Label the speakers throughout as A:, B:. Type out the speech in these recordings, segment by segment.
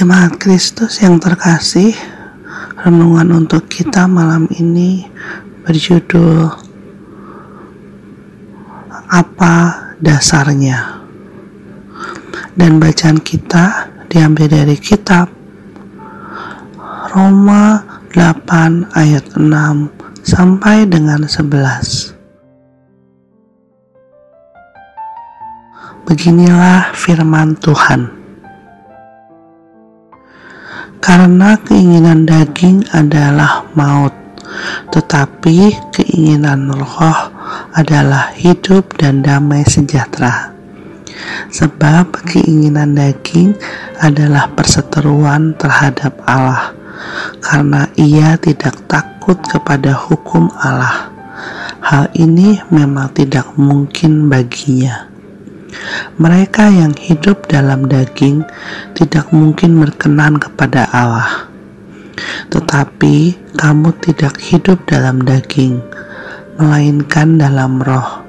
A: Jemaat Kristus yang terkasih, renungan untuk kita malam ini berjudul Apa Dasarnya? Dan bacaan kita diambil dari kitab Roma 8 ayat 6 sampai dengan 11. Beginilah firman Tuhan. Karena keinginan daging adalah maut, tetapi keinginan roh adalah hidup dan damai sejahtera. Sebab keinginan daging adalah perseteruan terhadap Allah, karena ia tidak takut kepada hukum Allah. Hal ini memang tidak mungkin baginya. Mereka yang hidup dalam daging tidak mungkin berkenan kepada Allah. Tetapi kamu tidak hidup dalam daging, melainkan dalam roh.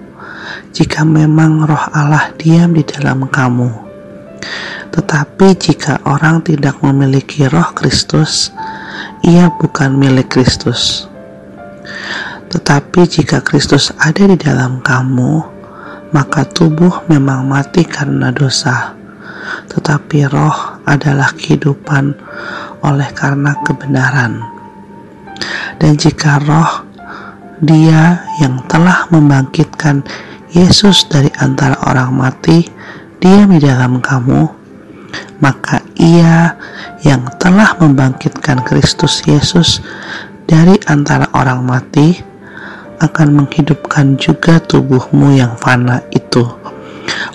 A: Jika memang roh Allah diam di dalam kamu. Tetapi jika orang tidak memiliki roh Kristus, ia bukan milik Kristus. Tetapi jika Kristus ada di dalam kamu, maka tubuh memang mati karena dosa, tetapi roh adalah kehidupan oleh karena kebenaran. Dan jika roh dia yang telah membangkitkan Yesus dari antara orang mati diam di dalam kamu, maka ia yang telah membangkitkan Kristus Yesus dari antara orang mati akan menghidupkan juga tubuhmu yang fana itu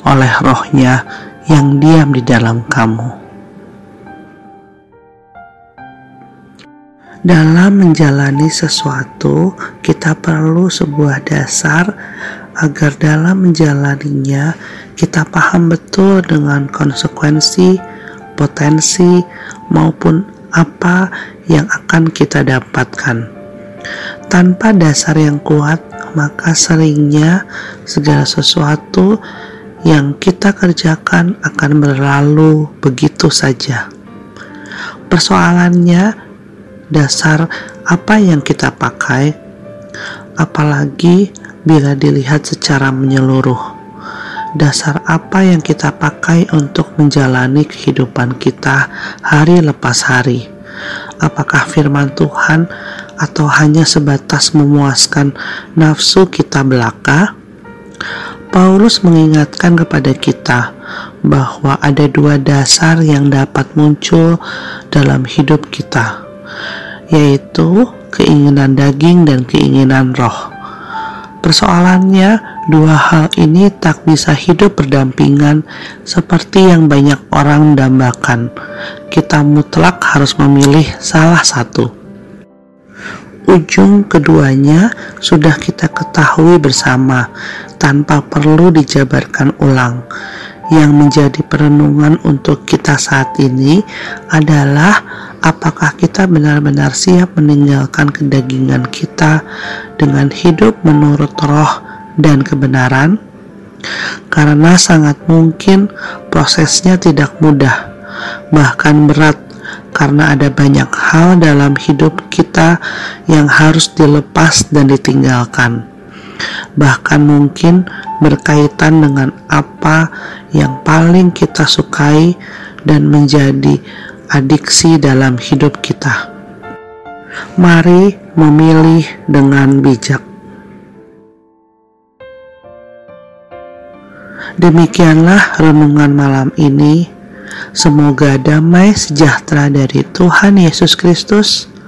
A: oleh rohnya yang diam di dalam kamu. Dalam menjalani sesuatu, kita perlu sebuah dasar agar dalam menjalaninya kita paham betul dengan konsekuensi, potensi, maupun apa yang akan kita dapatkan. Tanpa dasar yang kuat, maka seringnya segala sesuatu yang kita kerjakan akan berlalu begitu saja. Persoalannya, dasar apa yang kita pakai, apalagi bila dilihat secara menyeluruh. Dasar apa yang kita pakai untuk menjalani kehidupan kita hari lepas hari? Apakah firman Tuhan atau hanya sebatas memuaskan nafsu kita belaka? Paulus mengingatkan kepada kita bahwa ada dua dasar yang dapat muncul dalam hidup kita, yaitu keinginan daging dan keinginan roh. Persoalannya, dua hal ini tak bisa hidup berdampingan seperti yang banyak orang dambakan. Kita mutlak harus memilih salah satu ujung keduanya sudah kita ketahui bersama tanpa perlu dijabarkan ulang. Yang menjadi perenungan untuk kita saat ini adalah apakah kita benar-benar siap meninggalkan kedagingan kita dengan hidup menurut roh dan kebenaran? Karena sangat mungkin prosesnya tidak mudah, bahkan berat karena ada banyak hal dalam hidup kita yang harus dilepas dan ditinggalkan. Bahkan mungkin berkaitan dengan apa yang paling kita sukai dan menjadi adiksi dalam hidup kita. Mari memilih dengan bijak. Demikianlah renungan malam ini. Semoga damai sejahtera dari Tuhan Yesus Kristus